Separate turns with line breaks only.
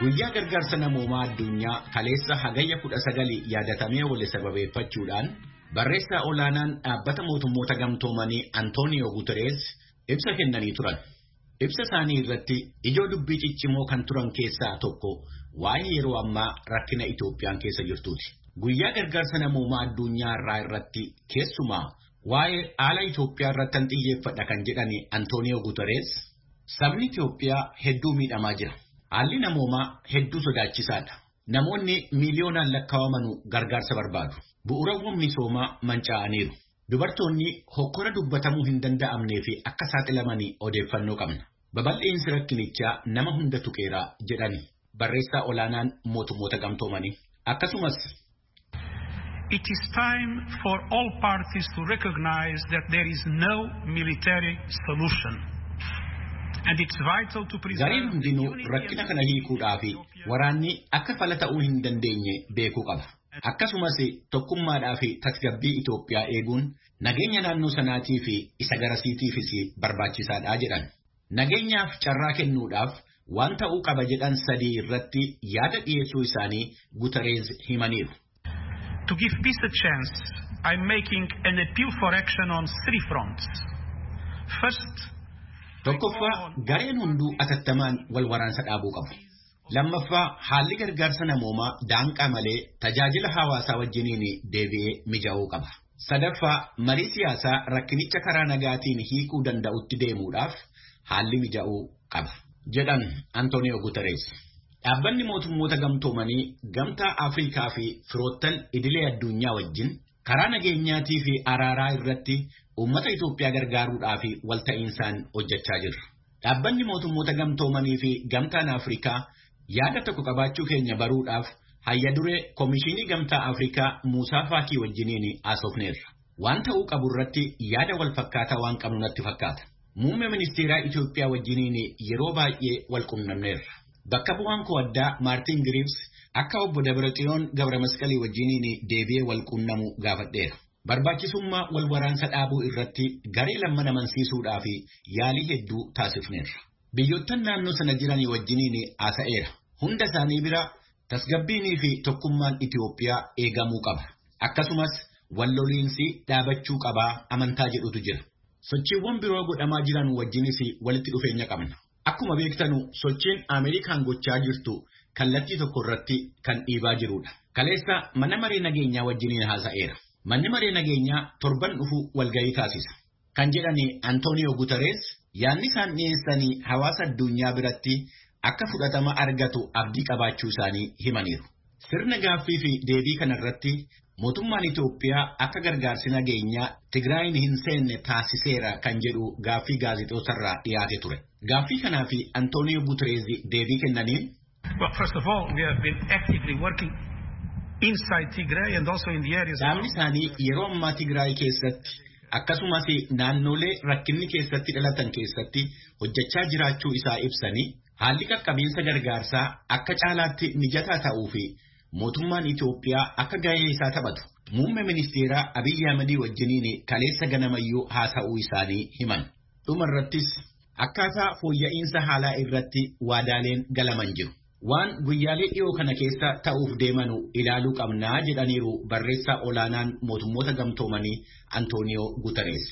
Guyyaa gargaarsa namoomaa addunyaa kaleessa hagayya kudha sagali yaadatamee wali sababeeffachuudhaan barreessaa olaanaan dhaabbata mootummoota gamtoomanii Antooniyoo Guterees ibsa kennanii turan. Ibsa isaanii irratti ijoo dubbii ciccimoo kan turan keessaa tokko waa'ee yeroo ammaa rakkina Itoophiyaan keessa jirtuuti. Guyyaa gargaarsa namoomaa addunyaa irraa irratti keessumaa waa'ee haala Itoophiyaa irratti kan xiyyeeffadha kan jedhani Antooniyoo Guterees sabni Itoophiyaa hedduu miidhamaa jira. Haalli namoomaa hedduu sodaachisaadha. Namoonni miiliyoonaan lakkaawamanu gargaarsa barbaadu. Bu'uurawwan misoomaa manca'aniiru. Dubartoonni hokkora dubbatamuu hin danda'amnee fi akka saaxilamanii odeeffannoo qabna. Babal'eensi rakkinichaa nama hunda tuqeeraa jedhani barreessaa olaanaan mootummoota gamtoomanii. Akkasumas.
It is time for all parties to recognize that there is no military solution.
Gareen hundinuu rakkina kana hiikuudhaa fi waraanni akka fala ta'uu hin dandeenye beekuu qaba. Akkasumas tokkummaadhaa fi tasgabbii Itoophiyaa eeguun nageenya naannoo sanaatii fi isa garasiitiifis barbaachisaadha jedhan. Nageenyaaf carraa kennuudhaaf waan ta'uu qaba jedhan sadii irratti yaada dhiyeessuu isaanii Guterees himaniiru.
To give peace a chance, I'm making an appeal for action on three fronts. First,
Tokkoffaa gareen hunduu atattamaan wal waraansa dhaabuu qabu. Lammaffaa haalli gargaarsa namoomaa daanqaa malee tajaajila hawaasaa wajjiniin deebi'ee mijaa'uu qaba. Sadaffaa marii siyaasaa rakkinicha karaa nagaatiin hiikuu danda'utti deemuudhaaf haalli mijaa'uu qaba. Jedhan Antooniyoo Guterees. Dhaabbanni mootummoota gamtoomanii gamtaa Afrikaa fi firoottan idilee addunyaa wajjin karaa nageenyaatii fi araaraa irratti uummata Itoophiyaa gargaaruudhaaf walta'iinsaan hojjechaa jirra. Dhaabbanni mootummoota gamtoomanii fi gamtaan Afrikaa yaada tokko qabaachuu keenya baruudhaaf hayya duree Komishinii Gamtaa Afrikaa Muusaa Faakii wajjiniin haasofneerra. Waan ta'uu qabu irratti yaada wal fakkaataa waan qabnu natti fakkaata. Muummee ministeeraa Itoophiyaa wajjiniin yeroo baay'ee wal qunnamneerra. Bakka bu'aan koo addaa Maartin Giriibs akka obbo Dabraxiyoon Gabra Masqalii wajjiniin deebi'ee wal qunnamu gaafadheera. Barbaachisummaa wal waraansa dhaabuu irratti garee lamman amansiisuudhaa fi yaalii hedduu taasifneerra. Biyyoottan naannoo sana jiran wajjiniin haasa'eera. Hunda isaanii bira tasgabbiinii fi tokkummaan Itoophiyaa eegamuu qaba. Akkasumas walloliinsi dhaabachuu qabaa amantaa jedhutu jira. Sochiiwwan biroo godhamaa jiran wajjinis walitti dhufeenya qabna. Akkuma beektanu sochiin Ameerikaan gochaa jirtu kallattii tokko irratti kan dhiibaa jirudha. Kaleessa mana maree nageenyaa wajjiniin haasa'eera. Manni maree nageenyaa torban dhufu walgahii taasisa. Kan jedhani Antooniyoo Guterees yaadni isaan dhiyeessanii hawaasa addunyaa biratti akka fudhatama argatu abdii qabaachuu isaanii himaniiru. Sirna gaaffii fi deebii kanarratti mootummaan Itoophiyaa akka gargaarsi nageenyaa Tigraayin hin seenne taasiseera kan jedhu gaaffii gaazexootarraa dhiyaate ture. Gaaffii kanaa fi Antooniyoo Guterees deebii kennaniin.
Well, first of all, we have been actively working inside Tigray and also in the areas.
Dhaabni isaanii yeroo ammaa Tigraay keessatti akkasumas naannolee rakkinni keessatti dhalatan keessatti hojjechaa jiraachuu isaa ibsanii haalli qaqqabiinsa gargaarsaa akka caalaatti mijataa ta'uu fi mootummaan Itoophiyaa akka gahee isaa taphatu muummee ministeeraa Abiyyi Ahmedii wajjiniin kaleessa ganamayyuu haasa'uu isaanii himan. Dhumarrattis akkaataa fooyya'insa haalaa irratti waadaaleen galaman jiru. Waan guyyaalee dhiyoo kana keessa ta'uuf deemanu ilaaluu qabnaa jedhaniiru barreessaa olaanaan mootummoota gamtoomanii Antooniyoo Guterees.